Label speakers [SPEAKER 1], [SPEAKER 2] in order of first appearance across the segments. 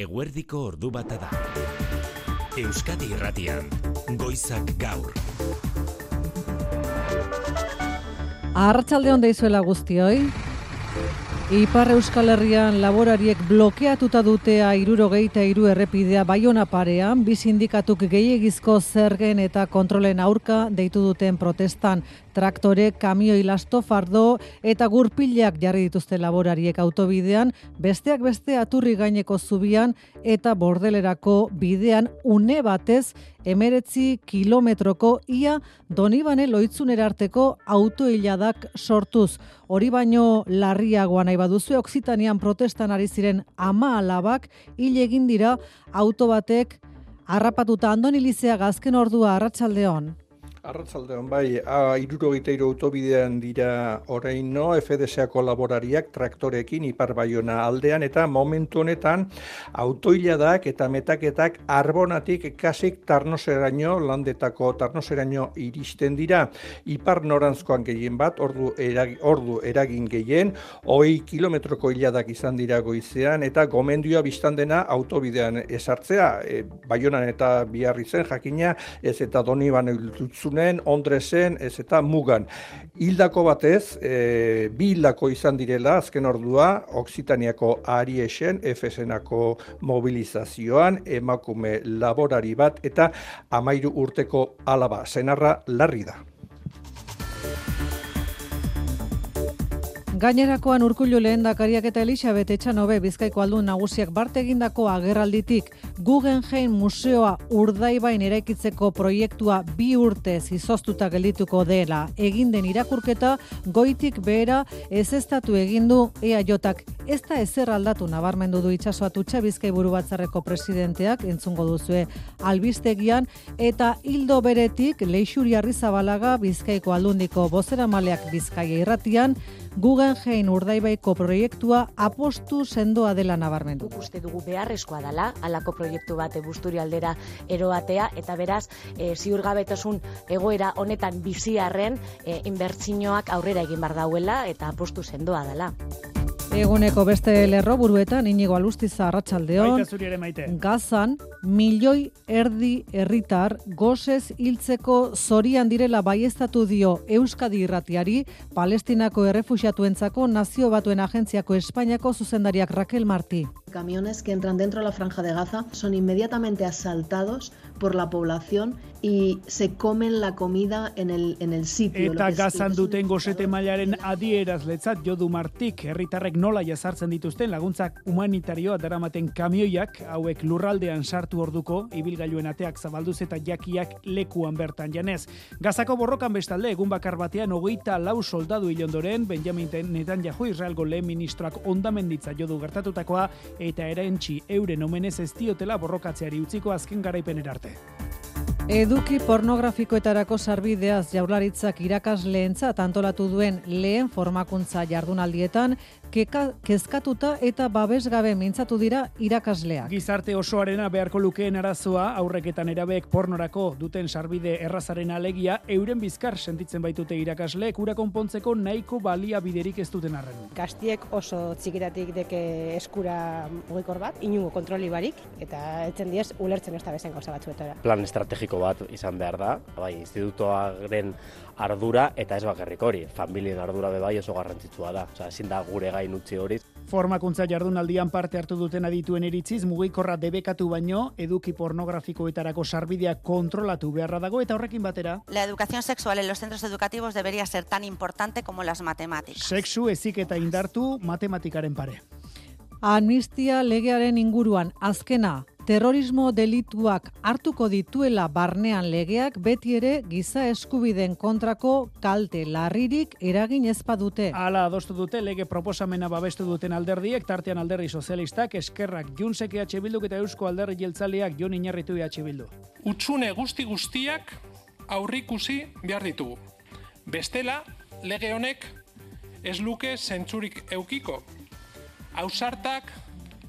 [SPEAKER 1] Eguerdiko ordu bata da. Euskadi Irratian, Goizak Gaur.
[SPEAKER 2] Arratsalde on deizuela guztioi. Ipar Euskal Herrian laborariek blokeatuta dutea irurogeita iru errepidea baiona parean, bi sindikatuk gehiagizko zergen eta kontrolen aurka deitu duten protestan. Traktore, kamioi lasto fardo eta gurpilak jarri dituzte laborariek autobidean, besteak beste aturri gaineko zubian eta bordelerako bidean une batez emeretzi kilometroko ia donibane loitzunera arteko autoiladak sortuz. Hori baino larriagoa nahi baduzu Oksitanian protestan ari ziren ama alabak hil egin dira auto batek harrapatuta andoni lizea gazken ordua arratsaldeon.
[SPEAKER 3] Arratzalde hon bai, irurogeita iru autobidean dira orain no, FDSako laborariak traktorekin ipar baiona aldean, eta momentu honetan autoiladak eta metaketak arbonatik kasik tarnoseraino, landetako tarnoseraino iristen dira, ipar norantzkoan gehien bat, ordu, erag, ordu eragin gehien, hoi kilometroko hiladak izan dira goizean, eta gomendioa biztan dena autobidean esartzea, e, baionan eta biharri zen jakina, ez eta doni ban Lertzunen, Ondresen, ez eta Mugan. Hildako batez, e, bi hildako izan direla, azken ordua, Oksitaniako Ariesen, FSNako mobilizazioan, emakume laborari bat, eta amairu urteko alaba, zenarra larri da.
[SPEAKER 2] Gainerakoan urkullu lehendakariak eta Elisabet Etxanobe Bizkaiko aldun nagusiak bart egindako agerralditik Guggenheim Museoa urdaibain eraikitzeko proiektua bi urte zizoztuta gelituko dela. Egin den irakurketa goitik behera ez estatu egindu EAJak ez da ezer aldatu nabarmendu du itxasoatutxa Bizkai buru batzarreko presidenteak entzungo duzue albistegian eta hildo beretik Leixuri Arrizabalaga Bizkaiko aldundiko bozera maleak Bizkaia irratian Guggenheim urdaibaiko proiektua apostu sendoa dela nabarmendu.
[SPEAKER 4] Uste dugu beharrezkoa dela, alako proiektu bat busturi aldera eroatea, eta beraz, e, ziurgabetosun egoera honetan biziarren e, inbertsinoak aurrera egin bar dauela, eta apostu sendoa dela.
[SPEAKER 2] Eguneko beste lerro buruetan inigo alustiza arratsaldeon. Gazan milioi erdi herritar gozez hiltzeko zorian direla baiestatu dio Euskadi Irratiari Palestinako errefuxiatuentzako nazio batuen agentziako Espainiako zuzendariak Raquel Martí.
[SPEAKER 5] Camiones que entran dentro de la franja de Gaza son inmediatamente asaltados por la población y se comen la comida en el, en el sitio.
[SPEAKER 6] Eta gazan duten gozete mailaren adieraz letzat jodu martik, herritarrek nola jazartzen dituzten laguntzak humanitarioa daramaten kamioiak, hauek lurraldean sartu orduko, ibilgailuen ateak zabalduz eta jakiak lekuan bertan janez. Gazako borrokan bestalde, egun bakar batean, hogeita lau soldadu hilondoren, Benjamin Netanyahu Israelgo lehen ministroak ondamenditza jodu gertatutakoa, eta erentxi euren omenez ez diotela borrokatzeari utziko azken garaipen erarte.
[SPEAKER 2] Eduki pornografikoetarako sarbideaz jaurlaritzak irakasleentzat antolatu duen lehen formakuntza jardunaldietan keka, kezkatuta eta babesgabe mintzatu dira irakasleak.
[SPEAKER 6] Gizarte osoarena beharko lukeen arazoa aurreketan erabeek pornorako duten sarbide errazaren alegia euren bizkar sentitzen baitute irakasleek ura konpontzeko nahiko balia biderik ez duten arren.
[SPEAKER 7] Gastiek oso txikitatik deke eskura mugikor bat, inungo kontroli barik, eta etzen diez ulertzen ez da bezen gauza batzuetara.
[SPEAKER 8] Plan estrategiko bat izan behar da, bai, institutoaren ardura eta ez bakarrik hori, familien ardura be bai oso garrantzitsua da. Osea, ezin da gure gain utzi hori.
[SPEAKER 6] Formakuntza jardunaldian parte hartu duten adituen iritziz mugikorra debekatu baino eduki pornografikoetarako sarbidea kontrolatu beharra dago eta horrekin batera.
[SPEAKER 9] La educación sexual en los centros educativos debería ser tan importante como las matemáticas.
[SPEAKER 6] Sexu ezik eta indartu matematikaren pare.
[SPEAKER 2] Amnistia legearen inguruan azkena terrorismo delituak hartuko dituela barnean legeak beti ere giza eskubiden kontrako kalte larririk eragin ezpadute.
[SPEAKER 6] Hala adostu dute lege proposamena babestu duten alderdiek, tartean alderdi sozialistak, eskerrak, junsek EH Bilduk eta Eusko alderri jeltzaleak jon inarritu EH Bildu.
[SPEAKER 10] Utsune guzti guztiak aurrikusi behar ditugu. Bestela, lege honek ez luke zentzurik eukiko. Hausartak,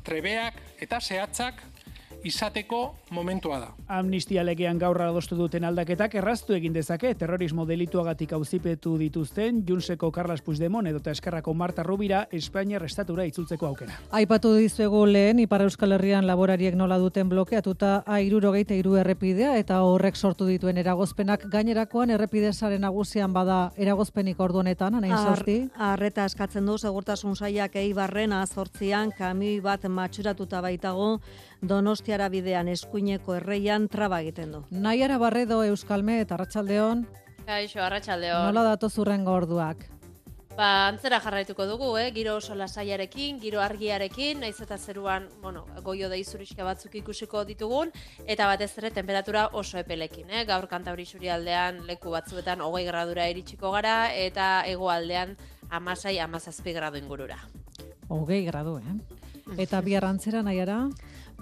[SPEAKER 10] trebeak eta zehatzak izateko momentua da.
[SPEAKER 6] Amnistia legean gaur adostu duten aldaketak erraztu egin dezake terrorismo delituagatik auzipetu dituzten Junseko Carlos Puigdemont edota Eskerrako Marta Rubira Espainiar estatura itzultzeko aukera.
[SPEAKER 2] Aipatu dizuegu lehen Ipar Euskal Herrian laborariek nola duten blokeatuta A63 hiru errepidea eta horrek sortu dituen eragozpenak gainerakoan errepide sare nagusian bada eragozpenik ordu honetan anain sorti.
[SPEAKER 11] Arreta eskatzen du segurtasun sailak Eibarren azortzian kamioi bat matxuratuta baitago Donostiara bidean eskuineko erreian traba egiten du.
[SPEAKER 2] Naiara Barredo Euskalme eta Arratsaldeon.
[SPEAKER 12] Kaixo, Arratsaldeon.
[SPEAKER 2] Nola datu zurrengo orduak?
[SPEAKER 12] Ba, antzera jarraituko dugu, eh? giro oso lasaiarekin, giro argiarekin, naiz eta zeruan, bueno, goio da izuriska batzuk ikusiko ditugun, eta batez ere temperatura oso epelekin, eh? gaur kantauri aldean leku batzuetan hogei gradura iritsiko gara, eta hegoaldean amasai, amazazpi gradu ingurura.
[SPEAKER 2] Hogei gradu, eh? Eta bihar antzera nahiara?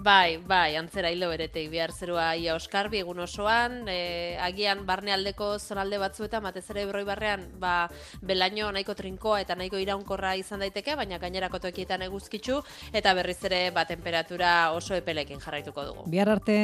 [SPEAKER 12] Bai, bai, antzera hilo beretik bihar zerua ia oskarbi egun osoan, e, agian barnealdeko zonalde batzuetan, batez ere berroi barrean, ba, belaino nahiko trinkoa eta nahiko iraunkorra izan daiteke, baina gainerako toekietan eguzkitzu, eta berriz ere ba, temperatura oso epelekin jarraituko dugu.
[SPEAKER 2] Bihar arte.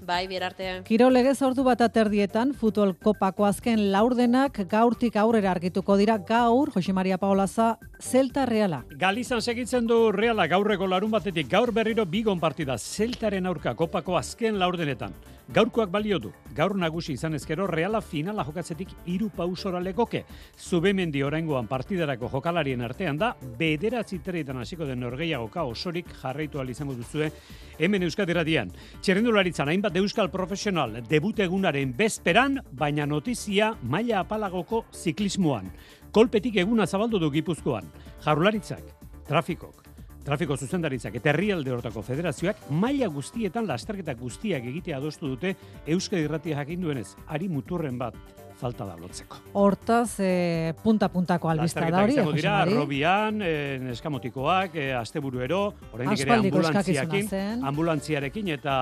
[SPEAKER 12] Bai, bihar arte.
[SPEAKER 2] Kiro legez ordu bat aterdietan, futbol kopako azken laurdenak gaurtik aurrera argituko dira gaur, Jose Maria Paolaza, Zelta Reala.
[SPEAKER 13] Galizan segitzen du Reala gaurreko larun batetik gaur berriro bigon partida Zeltaren aurka kopako azken laurdenetan. Gaurkoak balio du. Gaur nagusi izan ezkero Reala finala jokatzetik hiru pausora legoke. Zubemendi oraingoan partidarako jokalarien artean da bederatzi treetan hasiko den norgeiagoka osorik jarraitu al izango duzue hemen Euskadiradian. Txerrendularitzan hainbat euskal profesional debut egunaren bezperan, baina notizia maila apalagoko ziklismoan. Kolpetik eguna zabaldu du Gipuzkoan. Jarularitzak, trafikok, Trafiko zuzendaritzak eta herrialde hortako federazioak maila guztietan lasterketak guztiak egitea adostu dute Euskadi Irratia jakin duenez, ari muturren bat falta da lotzeko.
[SPEAKER 2] Hortaz, e, punta-puntako albizta da hori.
[SPEAKER 13] Lasterketak dira, Robian, e, Neskamotikoak, e, Asteburuero, oraindik ere ambulantziakin, ambulantziarekin eta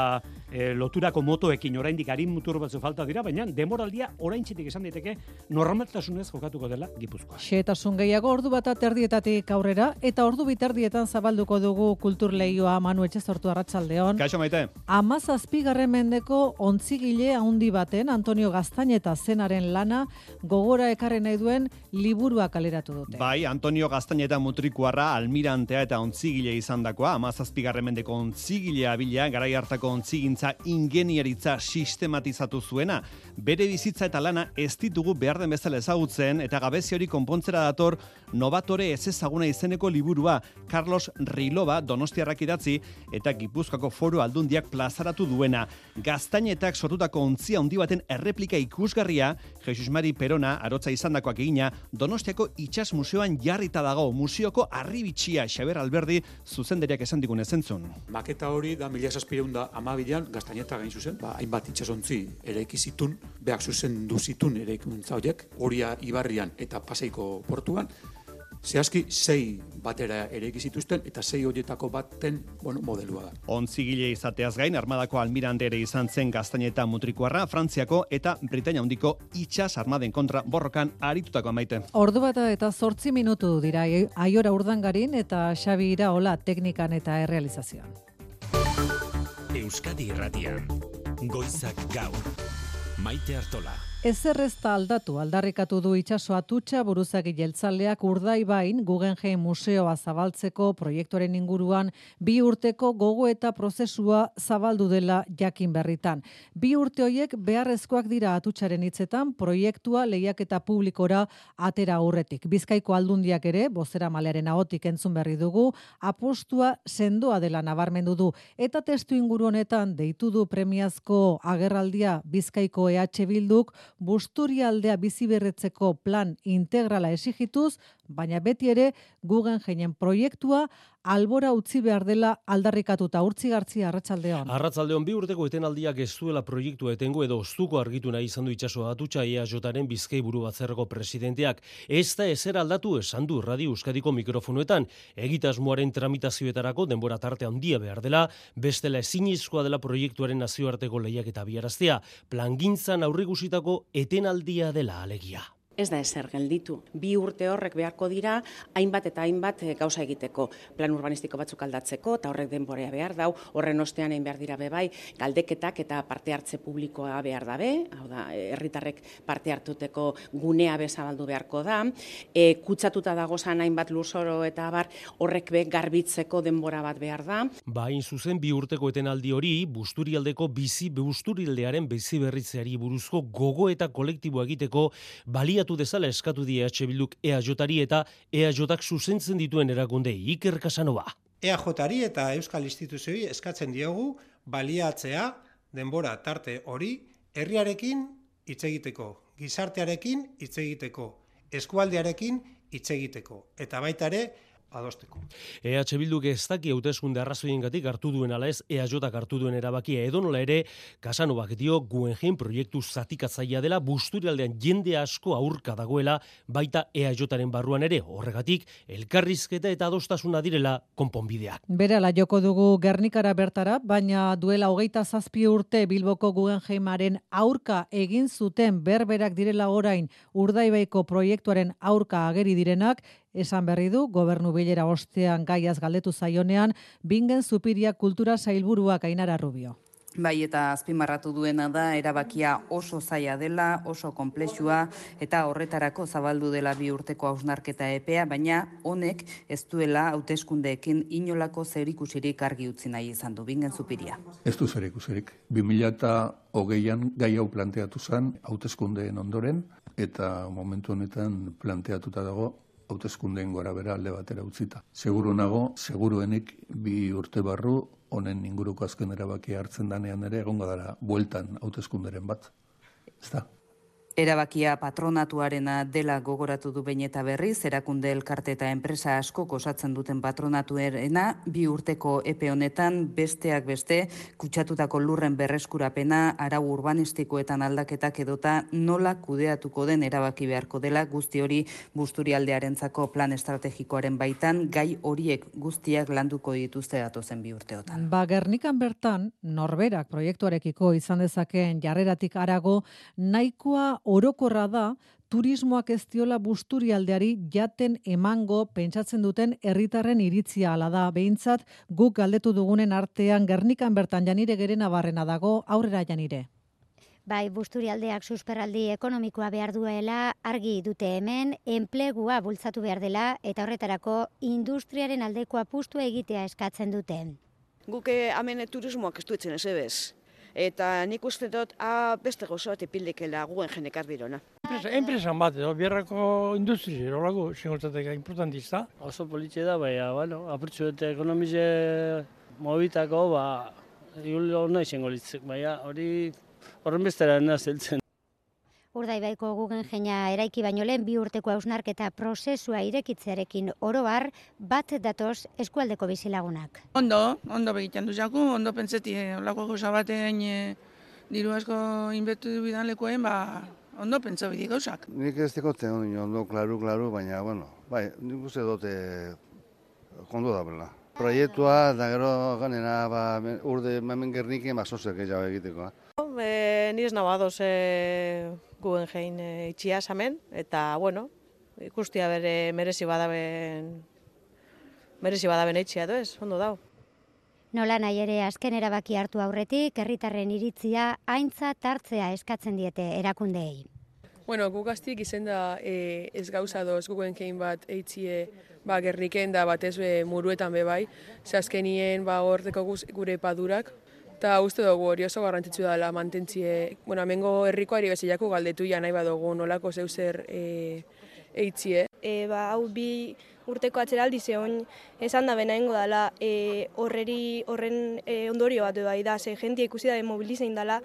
[SPEAKER 13] e, loturako motoekin oraindik arin mutur batzu falta dira, baina demoraldia oraintzitik esan daiteke normaltasunez jokatuko dela Gipuzkoa.
[SPEAKER 2] Xetasun gehiago ordu bat aterdietatik aurrera eta ordu biterdietan zabalduko dugu kultur leioa Manu Etxezortu Arratsaldeon.
[SPEAKER 14] Kaixo maite.
[SPEAKER 2] Amazazpigarren mendeko ontzigile handi baten Antonio Gaztañeta zenaren lana gogora ekarren nahi duen liburua kaleratu dute.
[SPEAKER 14] Bai, Antonio Gaztañeta mutrikuarra almirantea eta ontzigile izandakoa, amazazpigarren mendeko ontzigilea bila, garai hartako ontzigin ekintza ingeniaritza sistematizatu zuena. Bere bizitza eta lana ez ditugu behar den bezala ezagutzen eta gabezi hori konpontzera dator novatore ez ezaguna izeneko liburua Carlos Riloba donostiarrak idatzi eta Gipuzkoako foro aldundiak plazaratu duena. Gaztainetak sortutako ontzia handi baten erreplika ikusgarria, Jesus Mari Perona, arotza izandakoak egina, donostiako itxas museoan jarrita dago, museoko arribitxia Xaber Alberdi zuzenderiak esan digun ezentzun.
[SPEAKER 15] Maketa hori da mila esaspireunda amabidean gaztaineta gain zuzen, ba, hainbat itxasontzi ere zitun, behak zuzen duzitun ere ikuntza horiek, horia ibarrian eta paseiko portuan, Zehazki, sei batera ere zituzten eta sei horietako baten bueno, modelua da.
[SPEAKER 14] Ontzigile izateaz gain, armadako almirante ere izan zen gaztaineta mutrikuarra, Frantziako eta Britania handiko itxas armaden kontra borrokan aritutako amaite.
[SPEAKER 2] Ordu bata eta zortzi minutu dira aiora urdangarin eta xabi iraola teknikan eta errealizazioan.
[SPEAKER 1] Euskadi Irratian, Goizak Gaur, Maite Artola.
[SPEAKER 2] Ezerrezta aldatu aldarrikatu du itsaso atutxa buruzagi jeltzaleak urdaibain Guggenheim Museoa zabaltzeko proiektuaren inguruan bi urteko gogo eta prozesua zabaldu dela jakin berritan. Bi urte hoiek beharrezkoak dira atutxaren hitzetan proiektua lehiaketa publikora atera aurretik. Bizkaiko aldundiak ere, bozera malearen ahotik entzun berri dugu, apostua sendoa dela nabarmendu du. Eta testu inguru honetan deitu du premiazko agerraldia Bizkaiko EH Bilduk busturialdea bizi berretzeko plan integrala esigituz, baina beti ere Guggenheim proiektua albora utzi behar dela aldarrikatuta urtzi gartzi arratsaldeon.
[SPEAKER 16] Arratsaldeon bi urteko etenaldiak ez duela proiektua etengo edo oztuko argitu nahi izan du itsaso atutxa EAJaren Bizkai buru batzerreko presidenteak. Ez da ezer aldatu esan du Radio Euskadiko mikrofonoetan. Egitasmoaren tramitazioetarako denbora tarte handia behar dela, bestela ezinizkoa dela proiektuaren nazioarteko lehiak eta biaraztea. Plangintzan aurrigusitako etenaldia dela alegia.
[SPEAKER 17] Ez da ezer gelditu. Bi urte horrek beharko dira, hainbat eta hainbat eh, gauza egiteko. Plan urbanistiko batzuk aldatzeko, eta horrek denborea behar dau, horren ostean egin behar dira bebai, galdeketak eta parte hartze publikoa behar dabe, hau da, herritarrek parte hartuteko gunea bezabaldu beharko da, e, kutsatuta dago zan hainbat lurzoro eta bar, horrek be garbitzeko denbora bat behar da.
[SPEAKER 16] Bain ba, zuzen bi urteko etenaldi hori, busturialdeko bizi busturialdearen bizi berritzeari buruzko gogo eta kolektibo egiteko baliatu dezala eskatu die EH Bilduk EAJari eta EAJak zuzentzen dituen erakunde Iker Casanova.
[SPEAKER 18] EAJari eta Euskal Instituzioi eskatzen diogu baliatzea denbora tarte hori herriarekin hitz egiteko, gizartearekin hitz egiteko, eskualdearekin hitz egiteko eta baita ere adosteko.
[SPEAKER 16] EH Bilduk ez daki hauteskunde arrazoiengatik hartu duen ala ez EAJak hartu duen erabakia edonola ere Casanovak dio Guggenheim proiektu zatikatzailea dela Busturialdean jende asko aurka dagoela baita EAJaren barruan ere horregatik elkarrizketa eta adostasuna direla konponbideak.
[SPEAKER 2] Berala joko dugu Gernikara bertara, baina duela hogeita zazpi urte Bilboko Guggenheimaren aurka egin zuten berberak direla orain urdaibaiko proiektuaren aurka ageri direnak Esan berri du, gobernu bilera ostean gaiaz galdetu zaionean, bingen zupiria kultura zailburuak ainara rubio.
[SPEAKER 19] Bai eta azpimarratu duena da erabakia oso zaila dela, oso konplexua eta horretarako zabaldu dela bi urteko hausnarketa epea, baina honek ez duela hauteskundeekin inolako zerikusirik argi utzi nahi izan du bingen zupiria.
[SPEAKER 20] Ez du zerikusirik. 2008an gai hau planteatu zen hauteskundeen ondoren eta momentu honetan planteatuta dago hauteskundeen gora bera alde batera utzita. Seguru nago, seguruenik bi urte barru, honen inguruko azken erabakia hartzen danean ere, egongo dara, bueltan hauteskunderen bat. Ez da?
[SPEAKER 19] Erabakia patronatuarena dela gogoratu du bain eta berriz, erakunde elkarte eta enpresa asko osatzen duten patronatuerena, bi urteko epe honetan, besteak beste, kutsatutako lurren berreskurapena, arau urbanistikoetan aldaketak edota nola kudeatuko den erabaki beharko dela, guzti hori busturialdearentzako plan estrategikoaren baitan, gai horiek guztiak landuko dituzte datozen bi urteotan.
[SPEAKER 2] Ba, Gernikan bertan, norberak proiektuarekiko izan dezakeen jarreratik arago, nahikoa orokorra da turismoak ez diola busturialdeari jaten emango pentsatzen duten herritarren iritzia ala da. Behintzat guk galdetu dugunen artean Gernikan bertan Janire Gerena barrena dago aurrera Janire.
[SPEAKER 21] Bai, busturialdeak susperraldi ekonomikoa behar duela argi dute hemen, enplegua bultzatu behar dela eta horretarako industriaren aldeko apustu egitea eskatzen dute.
[SPEAKER 22] Guke hemen turismoak ez duetzen ez ebez eta nik uste dut a beste gozo bat epildekela guen jenekar birona.
[SPEAKER 23] Enpresa, enpresan bat, edo, biarrako industri, erolago, singurtatek importantista.
[SPEAKER 24] Oso politxe da, baina, bueno, apurtxu eta ekonomize mobitako, ba, igul hori izango litzek, baina hori horren bestera zeltzen.
[SPEAKER 21] Urdaibaiko gugen jeina eraiki baino lehen bi urteko hausnarketa prozesua irekitzearekin oro har bat datoz eskualdeko bizilagunak.
[SPEAKER 25] Ondo, ondo begiten du jaku, ondo pentseti olako gauza batean e, diru asko inbetu bidan lekoen, ba, ondo pentsa bidi gauzak.
[SPEAKER 26] Nik ez dekotzen ondo, klaru, klaru, baina, bueno, bai, nik uste dute kondo da bela. Proiektua, da gero ganena, ba, urde mamen gerniken, ba, sozek egiteko.
[SPEAKER 27] E, ni ez nabadoz e, guen jein e, itxia samen, eta, bueno, ikustia bere merezi badaben, merezi badaben itxia, edo ez, ondo dau.
[SPEAKER 21] Nola nahi ere azken erabaki hartu aurretik, herritarren iritzia haintza tartzea eskatzen diete erakundeei.
[SPEAKER 27] Bueno, guk gaztik izen da e, ez gauza doz kein bat eitzie ba, gerriken da batez be muruetan be bai. Ze azkenien ba, horteko gure padurak, Eta uste dugu hori oso garrantzitsu dela mantentzie, bueno, amengo herrikoari bezilako galdetu ja nahi badugu nolako zeu zer e, eitzie.
[SPEAKER 28] E, ba, hau bi urteko atzeraldi zehon esan da bena ingo dela e, horreri horren e, ondorio bat bai da, ze jentia ikusi da mobilizein dela,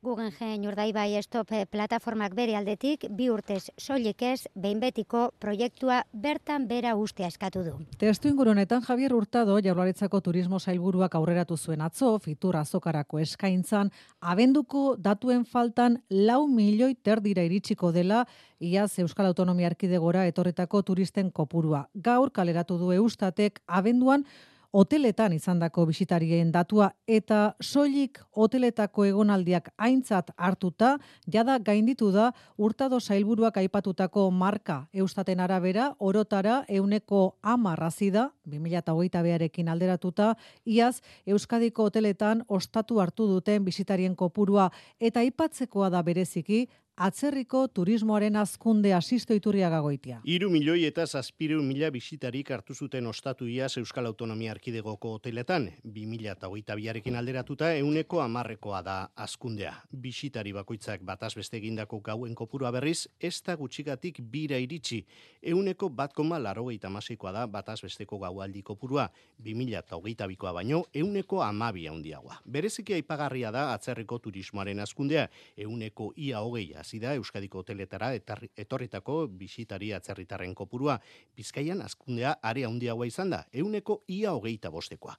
[SPEAKER 21] Guggenheim urdaibai estop plataformak bere aldetik, bi urtez soilik ez, behin betiko proiektua bertan bera ustea eskatu du.
[SPEAKER 2] Testu ingurunetan Javier Hurtado, jaularitzako turismo zailburuak aurreratu zuen atzo, fitur azokarako eskaintzan, abenduko datuen faltan lau milioi terdira iritsiko dela, iaz Euskal Autonomia Arkidegora etorretako turisten kopurua. Gaur kaleratu du eustatek, abenduan, hoteletan izandako bisitarien datua eta soilik hoteletako egonaldiak aintzat hartuta, jada gainditu da urtado zailburuak aipatutako marka. Eustaten arabera, orotara euneko amarrazida, 2008 beharekin alderatuta, iaz Euskadiko hoteletan ostatu hartu duten bisitarien kopurua. Eta aipatzekoa da bereziki, atzerriko turismoaren azkunde asisto iturria gagoitia.
[SPEAKER 29] Iru milioi eta zazpiru mila bisitarik hartu zuten ostatu iaz Euskal Autonomia Arkidegoko hoteletan, 2000 eta hogeita biarekin alderatuta, euneko amarrekoa da azkundea. Bisitari bakoitzak bataz beste egindako gauen kopurua berriz, ez da gutxigatik bira iritsi. Euneko bat koma laro masikoa da bataz besteko gaualdi kopurua, 2000 eta hogeita bikoa baino, euneko amabia handiagoa. Bereziki aipagarria da atzerriko turismoaren azkundea, euneko ia hogeia hasi da Euskadiko hoteletara etorritako bisitari atzerritarren kopurua. Bizkaian azkundea area handiagoa izan da, euneko ia hogeita bostekoa.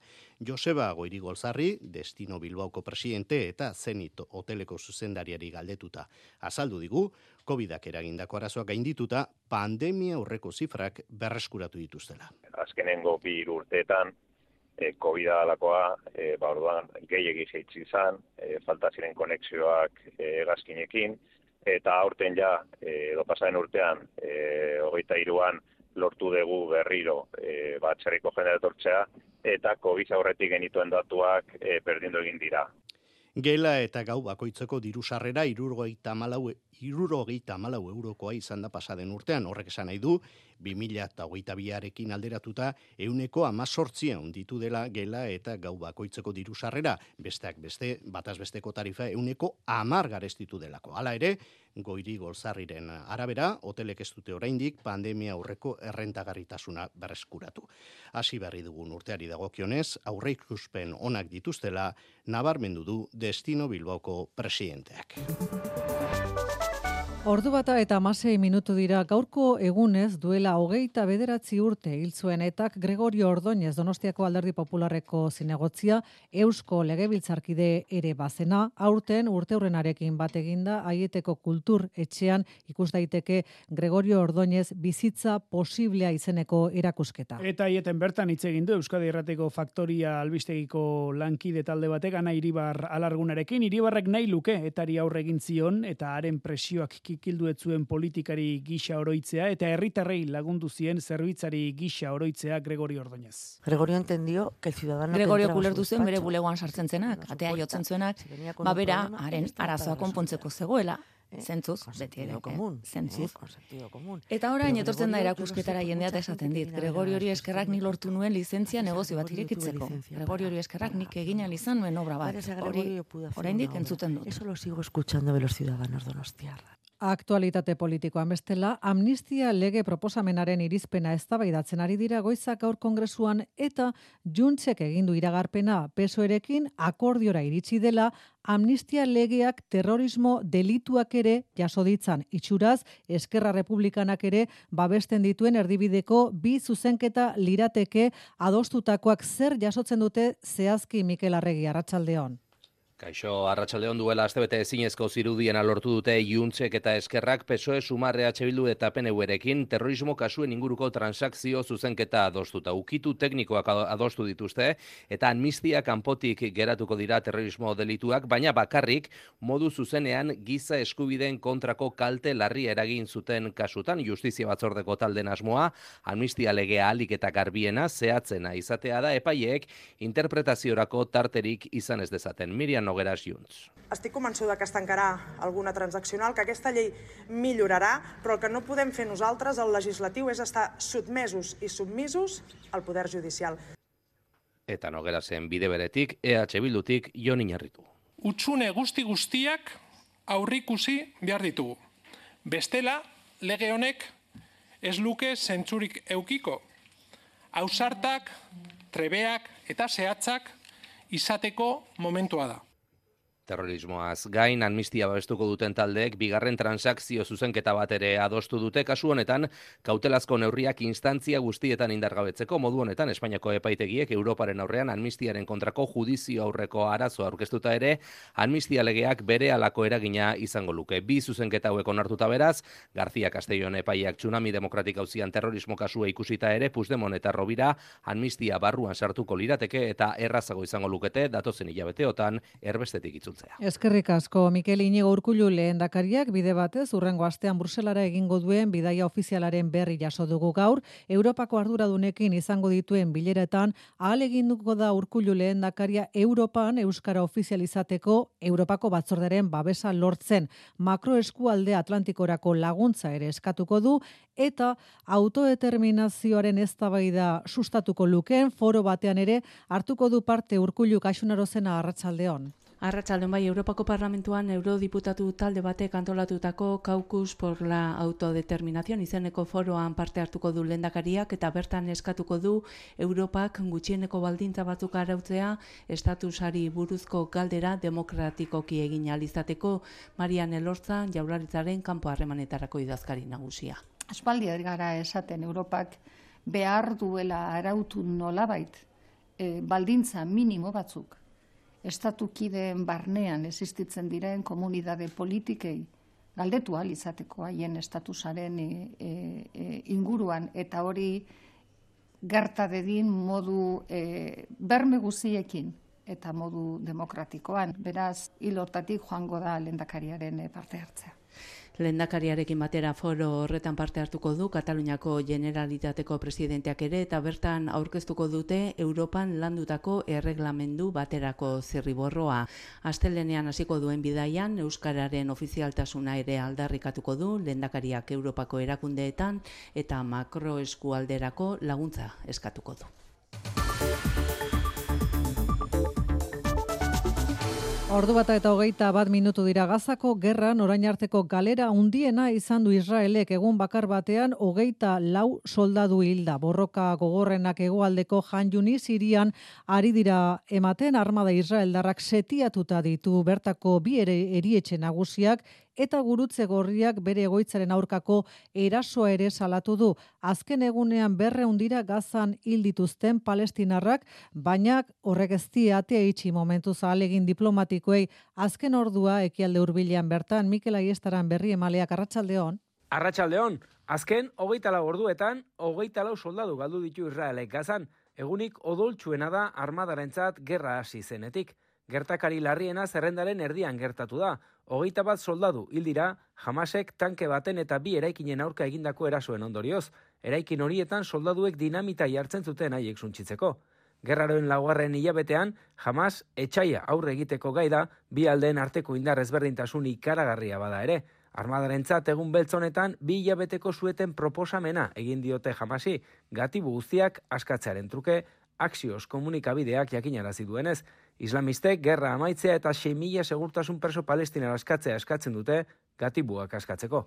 [SPEAKER 29] Joseba Goiri Golzarri, Destino Bilbaoko presidente eta Zenit hoteleko zuzendariari galdetuta. Azaldu digu, COVID-ak eragindako arazoak gaindituta, pandemia aurreko zifrak berreskuratu dituztela.
[SPEAKER 30] Azkenengo bi urteetan, e, COVID alakoa, e, ba orduan, gehiegi zeitzi izan, e, falta ziren konexioak e, gazkinekin, eta aurten ja, e, edo pasaren urtean, e, hogeita iruan, lortu dugu berriro e, batxerriko jendea etortzea, eta COVID aurretik genituen datuak e, berdindu egin dira.
[SPEAKER 29] Gela eta gau bakoitzeko diru sarrera irurgoita malau, irurgoita malau eurokoa izan da pasaden urtean. Horrek esan nahi du, 2000 eta hogeita biarekin alderatuta, euneko amazortzia unditu dela gela eta gau bakoitzeko diru sarrera. Besteak beste, bataz besteko tarifa euneko amar garestitu delako. Hala ere, goiri golzarriren arabera, hotelek ez dute oraindik pandemia aurreko errentagarritasuna berreskuratu. Hasi berri dugun urteari dagokionez, aurreikuspen onak dituztela, nabarmendu du Destino Bilbaoko presidenteak.
[SPEAKER 2] Ordu bata eta amasei minutu dira gaurko egunez duela hogeita bederatzi urte hil zuen etak Gregorio Ordoñez Donostiako Alderdi Popularreko zinegotzia Eusko Legebiltzarkide ere bazena aurten urte hurrenarekin bat eginda aieteko kultur etxean ikus daiteke Gregorio Ordoñez bizitza posiblea izeneko erakusketa.
[SPEAKER 31] Eta aieten bertan hitz egin du Euskadi Errateko Faktoria albistegiko lankide talde batek ana Iribar alargunarekin Iribarrek nahi luke etari aurre egin zion eta haren presioak kikildu etzuen politikari gisa oroitzea eta herritarrei lagundu zien zerbitzari gisa oroitzea Gregorio Ordóñez.
[SPEAKER 32] Gregorio entendió que el ciudadano
[SPEAKER 33] Gregorio kulertu zen bere bulegoan sartzen zenak, atea jotzen zuenak, ba bera, haren arazoa konpontzeko zegoela, eh, zentzuz, beti ere, eh, zentzuz. Eta orain etortzen da erakusketara jendeat esaten dit, Gregorio hori eskerrak ni lortu nuen lizentzia negozio bat irekitzeko. Gregorio hori eskerrak nik egin izan nuen obra bat. Hori, oraindik entzuten dut.
[SPEAKER 32] Eso lo sigo escuchando de los ciudadanos donostiarra.
[SPEAKER 2] Aktualitate politikoan bestela, amnistia lege proposamenaren irizpena eztabaidatzen ari dira goizak gaur kongresuan eta juntzek egindu iragarpena pesoerekin akordiora iritsi dela amnistia legeak terrorismo delituak ere jaso ditzan itxuraz Eskerra Republikanak ere babesten dituen erdibideko bi zuzenketa lirateke adostutakoak zer jasotzen dute zehazki Mikel Arregi Arratsaldeon.
[SPEAKER 34] Kaixo, arratsaldeon duela astebete ezinezko zirudien alortu dute Juntzek eta Eskerrak PSOE Sumarre Bildu eta PNU-erekin terrorismo kasuen inguruko transakzio zuzenketa adostuta. Ukitu teknikoak adostu dituzte eta amnistia kanpotik geratuko dira terrorismo delituak, baina bakarrik modu zuzenean giza eskubideen kontrako kalte larri eragin zuten kasutan justizia batzordeko talden asmoa, amnistia legea alik eta garbiena zehatzena izatea da epaiek interpretaziorako tarterik izan ez dezaten. Miriam Nogueras Junts.
[SPEAKER 35] Estic convençuda que es tancarà alguna transaccional, que aquesta llei millorarà, però el que no podem fer nosaltres, el legislatiu, és estar sotmesos i submisos al poder judicial.
[SPEAKER 34] Eta Nogerasen bide beretik, EH Bildutik, Jon Iñarritu.
[SPEAKER 36] Utsune guzti guztiak aurrikusi behar ditugu. Bestela, lege honek ez luke zentzurik eukiko. Ausartak, trebeak eta zehatzak izateko momentua da.
[SPEAKER 34] Terrorismoaz. Gain amnistia babestuko duten taldeek bigarren transakzio zuzenketa bat ere adostu dute kasu honetan kautelazko neurriak instantzia guztietan indargabetzeko. Modu honetan Espainiako epaitegiek Europaren aurrean amnistiaren kontrako judizio aurreko arazo aurkeztuta ere amnistia legeak bere alako eragina izango luke. Bi zuzenketa hauek onartuta beraz, García Castellón epaiak tsunami demokratik hauzian terrorismo kasua ikusita ere Puigdemont eta Robira amnistia barruan sartuko lirateke eta errazago izango lukete datozen hilabeteotan erbestetik itzu
[SPEAKER 2] itzultzea. Eskerrik asko Mikel Inigo Urkullu lehendakariak bide batez urrengo astean Bruselara egingo duen bidaia ofizialaren berri jaso dugu gaur, Europako arduradunekin izango dituen bileretan ahal eginduko da Urkullu lehendakaria Europan euskara ofizializateko Europako batzordaren babesa lortzen makroeskualde Atlantikorako laguntza ere eskatuko du eta autodeterminazioaren eztabaida sustatuko lukeen foro batean ere hartuko du parte Urkullu kaxunarozena arratsaldeon.
[SPEAKER 37] Arratsalden bai Europako Parlamentuan eurodiputatu talde batek antolatutako Caucus por la autodeterminación izeneko foroan parte hartuko du lendakariak eta bertan eskatuko du Europak gutxieneko baldintza batzuk arautzea estatusari buruzko galdera demokratikoki egin alizateko Marian Elorza jaurlaritzaren kanpo harremanetarako idazkari nagusia.
[SPEAKER 38] Aspaldi gara esaten Europak behar duela arautu nolabait e, baldintza minimo batzuk estatukideen barnean existitzen diren komunidade politikei galdetu al izateko haien estatusaren e, e, e, inguruan eta hori gerta dedin modu e, berme guziekin eta modu demokratikoan. Beraz, hilortatik joango da lendakariaren parte hartzea.
[SPEAKER 37] Lendakariarekin batera foro horretan parte hartuko du Kataluniako Generalitateko presidenteak ere eta bertan aurkeztuko dute Europan landutako erreglamendu baterako zirriborroa. Astelenean hasiko duen bidaian euskararen ofizialtasuna ere aldarrikatuko du Lendakariak Europako erakundeetan eta makroeskualderako laguntza eskatuko du.
[SPEAKER 2] Ordu bata eta hogeita bat minutu dira gazako gerran orain arteko galera undiena izan du Israelek. Egun bakar batean hogeita lau soldadu hilda. Borroka gogorrenak egoaldeko janjuni sirian ari dira ematen. Armada Israeldarrak setiatuta ditu. Bertako bi ere erietxe nagusiak eta gurutze gorriak bere egoitzaren aurkako erasoa ere salatu du. Azken egunean berre hundira gazan hil dituzten palestinarrak, baina horrek ez atea itxi momentu zahalegin diplomatikoei azken ordua ekialde hurbilean bertan Mikel Aiestaran berri emaleak arratsaldeon.
[SPEAKER 39] Arratsaldeon, azken hogeita lau orduetan, hogeita lau soldadu galdu ditu Israelek gazan, egunik odoltsuena da armadarentzat gerra hasi zenetik. Gertakari larriena zerrendaren erdian gertatu da, hogeita bat soldadu hildira, jamasek tanke baten eta bi eraikinen aurka egindako erasoen ondorioz, eraikin horietan soldaduek dinamita jartzen zuten haiek suntzitzeko. Gerraroen laugarren hilabetean, jamas etxaia aurre egiteko gaida, bi aldeen arteko indar ezberdintasun ikaragarria bada ere. Armadaren egun beltzonetan, bi hilabeteko zueten proposamena egin diote jamasi, gatibu guztiak askatzearen truke, axios komunikabideak jakinarazi duenez, Islamistek gerra amaitzea eta 6.000 segurtasun perso palestina askatzea eskatzen dute gatibuak askatzeko.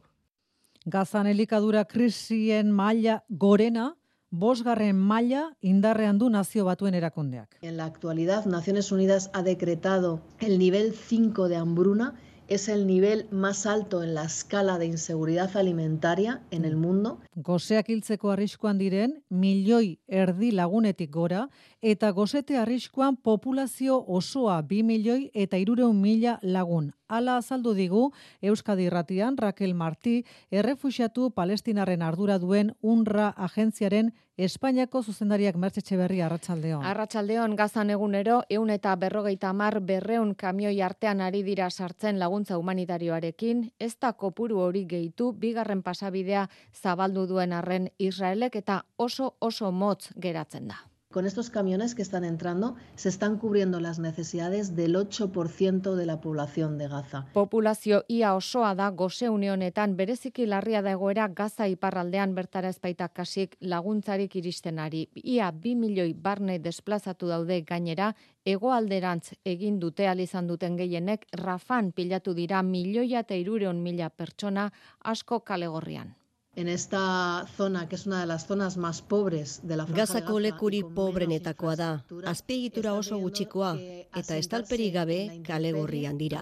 [SPEAKER 2] Gazan elikadura krisien maila gorena, bosgarren maila indarrean du nazio batuen erakundeak.
[SPEAKER 40] En la actualidad, Naciones Unidas ha decretado el nivel 5 de hambruna es el nivel más alto en la escala de inseguridad alimentaria en el mundo.
[SPEAKER 2] Goseak hiltzeko arriskuan diren, milioi erdi lagunetik gora, eta gozete arriskuan populazio osoa bi milioi eta irureun mila lagun. Ala azaldu digu Euskadi Irratian Raquel Martí, errefuxiatu palestinarren ardura duen UNRA agentziaren Espainiako zuzendariak mertxetxe berri arratsaldeon.
[SPEAKER 41] Arratsaldeon gazan egunero, eun eta berrogeita mar berreun kamioi artean ari dira sartzen laguntza humanitarioarekin, ez da kopuru hori gehitu, bigarren pasabidea zabaldu duen arren Israelek eta oso oso motz geratzen da.
[SPEAKER 40] Con estos camiones que están entrando, se están cubriendo las necesidades del 8% de la población de Gaza.
[SPEAKER 41] Populazio ia osoa da goze unionetan bereziki larria da egoera Gaza iparraldean bertara ezpaita kasik laguntzarik iristenari. Ia 2 milioi barne desplazatu daude gainera, egoalderantz egin dute izan duten gehienek, Rafan pilatu dira milioia eta irureon mila pertsona asko kalegorrian.
[SPEAKER 40] En esta zona, que es una de las zonas más pobres de la
[SPEAKER 42] Gazako lekuri pobrenetakoa da, azpiegitura oso gutxikoa, eta estalperi gabe kale gorrian dira.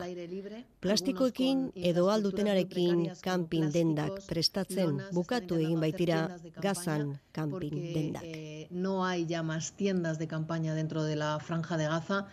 [SPEAKER 42] Plastikoekin edo aldutenarekin kanpin dendak prestatzen bukatu egin baitira gazan kanpin dendak.
[SPEAKER 40] Eh, no hay ya más tiendas de campaña dentro de la franja de Gaza,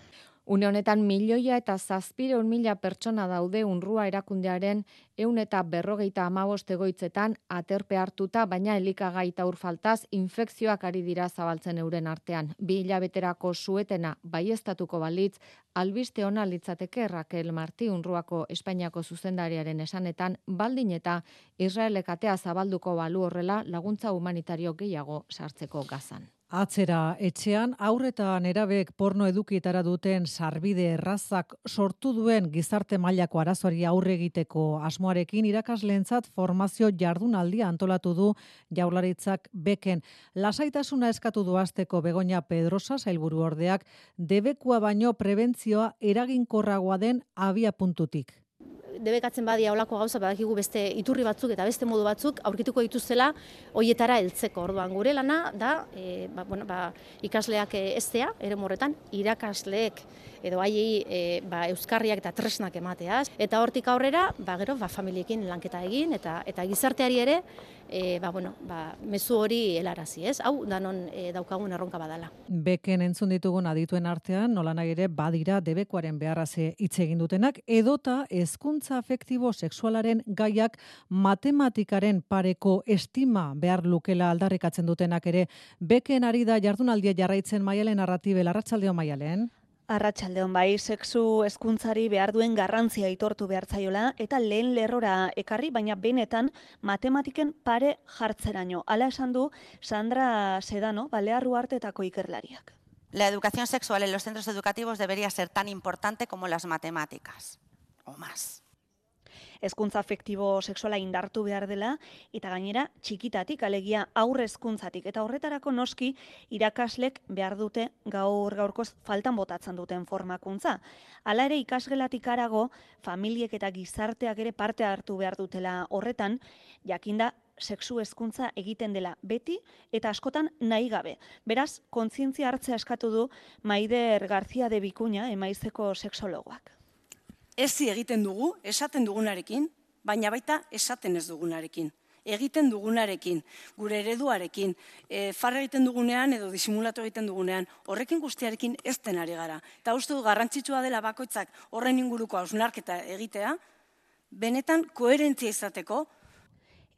[SPEAKER 41] Une honetan milioia eta zazpireun mila pertsona daude unrua erakundearen eun eta berrogeita amabost egoitzetan aterpe hartuta, baina elikagaita urfaltaz infekzioak ari dira zabaltzen euren artean. Bi hilabeterako suetena baiestatuko balitz, albiste ona litzateke Raquel Marti unruako Espainiako zuzendariaren esanetan, baldin eta Israelekatea zabalduko balu horrela laguntza humanitario gehiago sartzeko gazan.
[SPEAKER 2] Atzera etxean aurreta nerabek porno edukietara duten sarbide errazak sortu duen gizarte mailako arazoari aurre egiteko asmoarekin irakasleentzat formazio jardunaldia antolatu du Jaurlaritzak beken. Lasaitasuna eskatu du asteko Begoña Pedrosa sailburu ordeak debekua baino prebentzioa eraginkorragoa den abia puntutik
[SPEAKER 43] debekatzen badia olako gauza badakigu beste iturri batzuk eta beste modu batzuk aurkituko dituzela hoietara heltzeko. Orduan gure lana da e, ba, bueno, ba, ikasleak eztea ere morretan irakasleek edo haiei e, ba, euskarriak eta tresnak emateaz. Eta hortik aurrera, ba, gero, ba, familiekin lanketa egin, eta eta gizarteari ere, e, ba, bueno, ba, mezu hori helarazi, ez? Hau, danon e, daukagun erronka badala.
[SPEAKER 2] Beken entzun ditugun adituen artean, nola nahi ere, badira debekoaren beharraze hitz egin dutenak, edota hezkuntza afektibo sexualaren gaiak matematikaren pareko estima behar lukela aldarrikatzen dutenak ere, beken ari da jardunaldia jarraitzen maialen arratibe larratzaldeo maialen.
[SPEAKER 44] Arratxaldeon bai, sexu hezkuntzari behar duen garrantzia itortu behartzaiola eta lehen lerrora ekarri, baina benetan matematiken pare jartzeraino. Hala esan du Sandra Sedano, Balearru Artetako ikerlariak.
[SPEAKER 45] La educación sexual en los centros educativos debería ser tan importante como las matemáticas, o más
[SPEAKER 44] hezkuntza afektibo sexuala indartu behar dela eta gainera txikitatik alegia aurre hezkuntzatik eta horretarako noski irakaslek behar dute gaur gaurkoz faltan botatzen duten formakuntza. Hala ere ikasgelatik arago familiek eta gizarteak ere parte hartu behar dutela horretan jakinda sexu hezkuntza egiten dela beti eta askotan nahi gabe. Beraz, kontzientzia hartzea eskatu du Maider García de Bikuña, emaizeko sexologoak
[SPEAKER 46] ezi egiten dugu, esaten dugunarekin, baina baita esaten ez dugunarekin. Egiten dugunarekin, gure ereduarekin, e, farra egiten dugunean edo disimulatu egiten dugunean, horrekin guztiarekin ez denari gara. Eta uste du garrantzitsua dela bakoitzak horren inguruko hausnarketa egitea, benetan koherentzia izateko,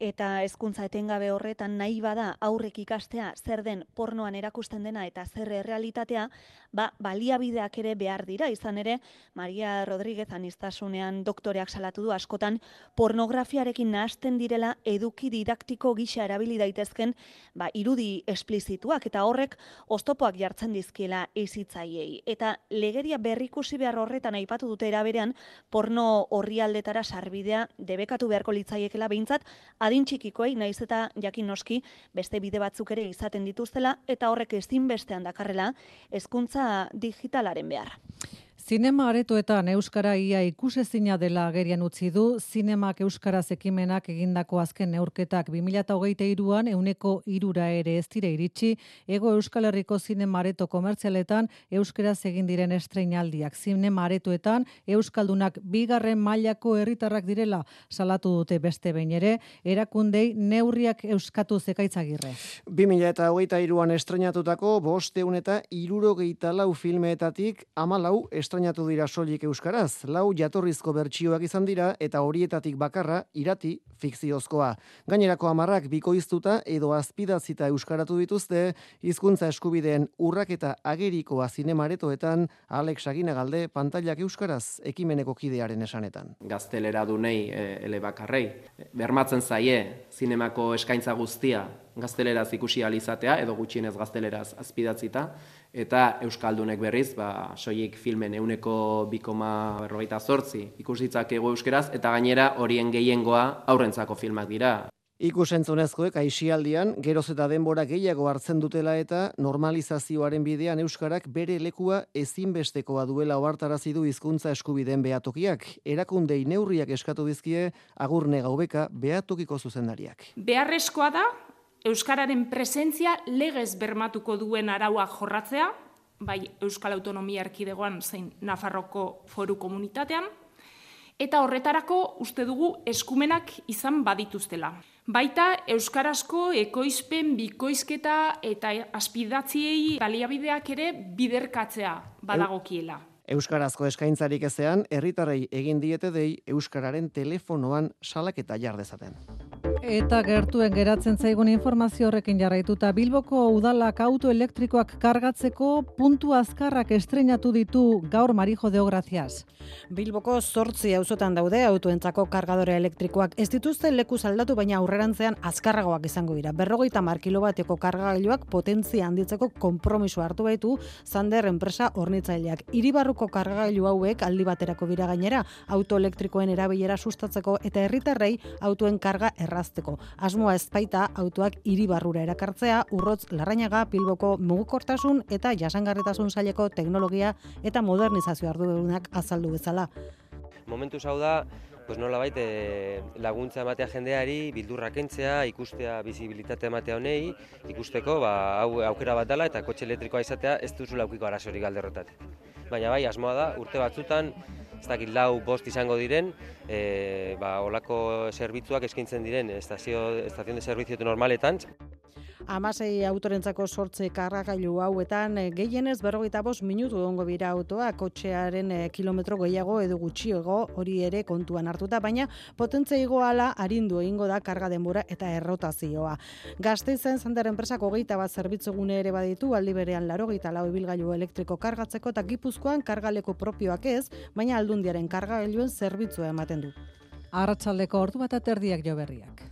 [SPEAKER 44] eta hezkuntza etengabe horretan nahi bada aurrek ikastea zer den pornoan erakusten dena eta zer errealitatea, ba, baliabideak ere behar dira, izan ere, Maria Rodríguez anistasunean doktoreak salatu du askotan, pornografiarekin nahasten direla eduki didaktiko gisa erabili daitezken ba, irudi esplizituak, eta horrek oztopoak jartzen dizkiela ezitzaiei. Eta legeria berrikusi behar horretan aipatu dute eraberean, porno horri aldetara sarbidea debekatu beharko litzaiekela behintzat, adin txikikoei naiz eta jakin noski beste bide batzuk ere izaten dituztela eta horrek ezin bestean dakarrela hezkuntza digitalaren behar.
[SPEAKER 2] Zinema aretoetan Euskara ia ikusezina dela agerian utzi du, zinemak Euskaraz ekimenak egindako azken neurketak 2008an euneko irura ere ez dire iritsi, ego Euskal Herriko zinema areto komertzialetan Euskaraz egin diren estreinaldiak. Zinema aretoetan Euskaldunak bigarren mailako herritarrak direla salatu dute beste behin ere, erakundei neurriak euskatu zekaitzagirre.
[SPEAKER 47] 2008an estreinatutako bosteun eta irurogeita lau filmeetatik amalau estrenatu dira soilik euskaraz, lau jatorrizko bertsioak izan dira eta horietatik bakarra irati fikziozkoa. Gainerako amarrak bikoiztuta edo azpidazita euskaratu dituzte, hizkuntza eskubideen urraketa agerikoa zinemaretoetan Alex Aginagalde pantailak euskaraz ekimeneko kidearen esanetan.
[SPEAKER 48] Gaztelera dunei e, ele bakarrei, bermatzen zaie zinemako eskaintza guztia gazteleraz ikusi alizatea edo gutxienez gazteleraz azpidatzita eta Euskaldunek berriz, ba, soilik filmen euneko bikoma berrogeita zortzi ikusitzak ego euskeraz, eta gainera horien gehiengoa aurrentzako filmak dira.
[SPEAKER 47] Ikusentzunezkoek aisialdian, geroz eta denbora gehiago hartzen dutela eta normalizazioaren bidean Euskarak bere lekua ezinbestekoa duela ohartarazi du hizkuntza eskubideen behatokiak. Erakundei neurriak eskatu dizkie agurne gaubeka behatokiko zuzendariak.
[SPEAKER 49] Beharrezkoa da, Euskararen presentzia legez bermatuko duen araua jorratzea, bai Euskal Autonomia Erkidegoan zein Nafarroko foru komunitatean, eta horretarako uste dugu eskumenak izan badituztela. Baita euskarazko ekoizpen bikoizketa eta aspidatziei baliabideak ere biderkatzea badagokiela.
[SPEAKER 47] Euskarazko eskaintzarik ezean, herritarrei egin diete dei euskararen telefonoan salaketa jardezaten.
[SPEAKER 2] Eta gertuen geratzen zaigun informazio horrekin jarraituta Bilboko udalak auto elektrikoak kargatzeko puntu azkarrak estrenatu ditu gaur Marijo de Ogracias.
[SPEAKER 50] Bilboko zortzi auzotan daude autoentzako kargadore elektrikoak ez dituzte leku aldatu baina aurrerantzean azkarragoak izango dira. Berrogeita mar kilobateko kargagailuak potentzia handitzeko konpromiso hartu baitu Zander enpresa hornitzaileak. Iribarruko kargagailu hauek aldi baterako bira gainera auto elektrikoen erabilera sustatzeko eta herritarrei autoen karga erraz errazteko. Asmoa ezpaita autoak hiribarrura erakartzea, urrotz larrainaga pilboko mugukortasun eta jasangarritasun saileko teknologia eta modernizazio ardurunak azaldu bezala.
[SPEAKER 43] Momentu hau da, pues nola baita eh, laguntza ematea jendeari, bildurra kentzea, ikustea bizibilitate ematea honei, ikusteko ba, hau aukera bat dela eta kotxe elektrikoa izatea ez duzu laukiko arazorik alderrotate. Baina bai, asmoa da, urte batzutan, ez dakit lau bost izango diren, e, ba, olako zerbitzuak eskaintzen diren estazio, estazion de servizio normaletan.
[SPEAKER 50] Amasei autorentzako sortze karragailu hauetan eh, gehienez berrogeita bost minutu ongo bira autoa kotxearen e, kilometro gehiago edo gutxiago hori ere kontuan hartuta, baina potentzia igoala harindu egingo da karga denbora eta errotazioa. Gazte izan zander enpresako geita bat zerbitzugune ere baditu, aldi berean laro geita lau ibilgailu elektriko kargatzeko eta gipuzkoan kargaleko propioak ez, baina aldundiaren kargailuen zerbitzua ematen du.
[SPEAKER 2] Arratxaldeko ordu bat aterdiak jo berriak.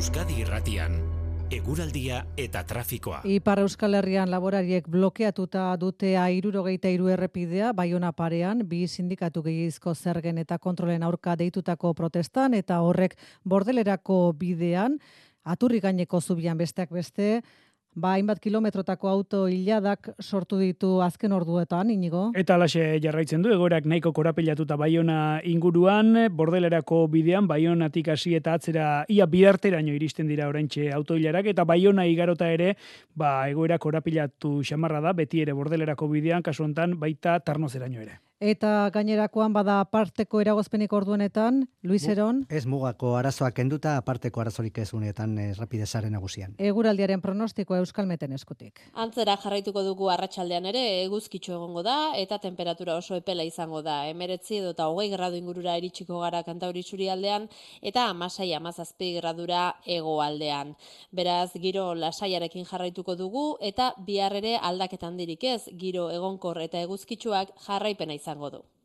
[SPEAKER 1] Euskadi Irratian eguraldia eta trafikoa.
[SPEAKER 2] Ipar Euskal Herrian laborariek blokeatuta dute airurogeita iru errepidea, baiona parean, bi sindikatu gehizko zergen eta kontrolen aurka deitutako protestan, eta horrek bordelerako bidean, aturri gaineko zubian besteak beste, Ba, hainbat kilometrotako auto hiladak sortu ditu azken orduetan, inigo?
[SPEAKER 6] Eta alaxe jarraitzen du, egoerak nahiko korapilatuta baiona inguruan, bordelerako bidean, baionatik hasi eta atzera ia bidarteraino iristen dira oraintxe auto hilarak, eta baiona igarota ere, ba, egoerak korapilatu xamarra da, beti ere bordelerako bidean, kasu hontan baita tarnozeraino ere.
[SPEAKER 2] Eta gainerakoan bada aparteko eragozpenik orduenetan, Luis Eron?
[SPEAKER 48] Ez mugako arazoak kenduta aparteko arazorik ez unetan eh, rapidezaren nagusian.
[SPEAKER 2] Eguraldiaren pronostiko euskalmeten eskutik.
[SPEAKER 12] Antzera jarraituko dugu arratsaldean ere eguzkitxo egongo da eta temperatura oso epela izango da. Emeretzi edo eta hogei gradu ingurura iritsiko gara kantauri aldean eta amasai amazazpi gradura ego aldean. Beraz, giro lasaiarekin jarraituko dugu eta bihar ere aldaketan dirik ez, giro egonkor eta eguzkitxoak jarraipena izan izango du.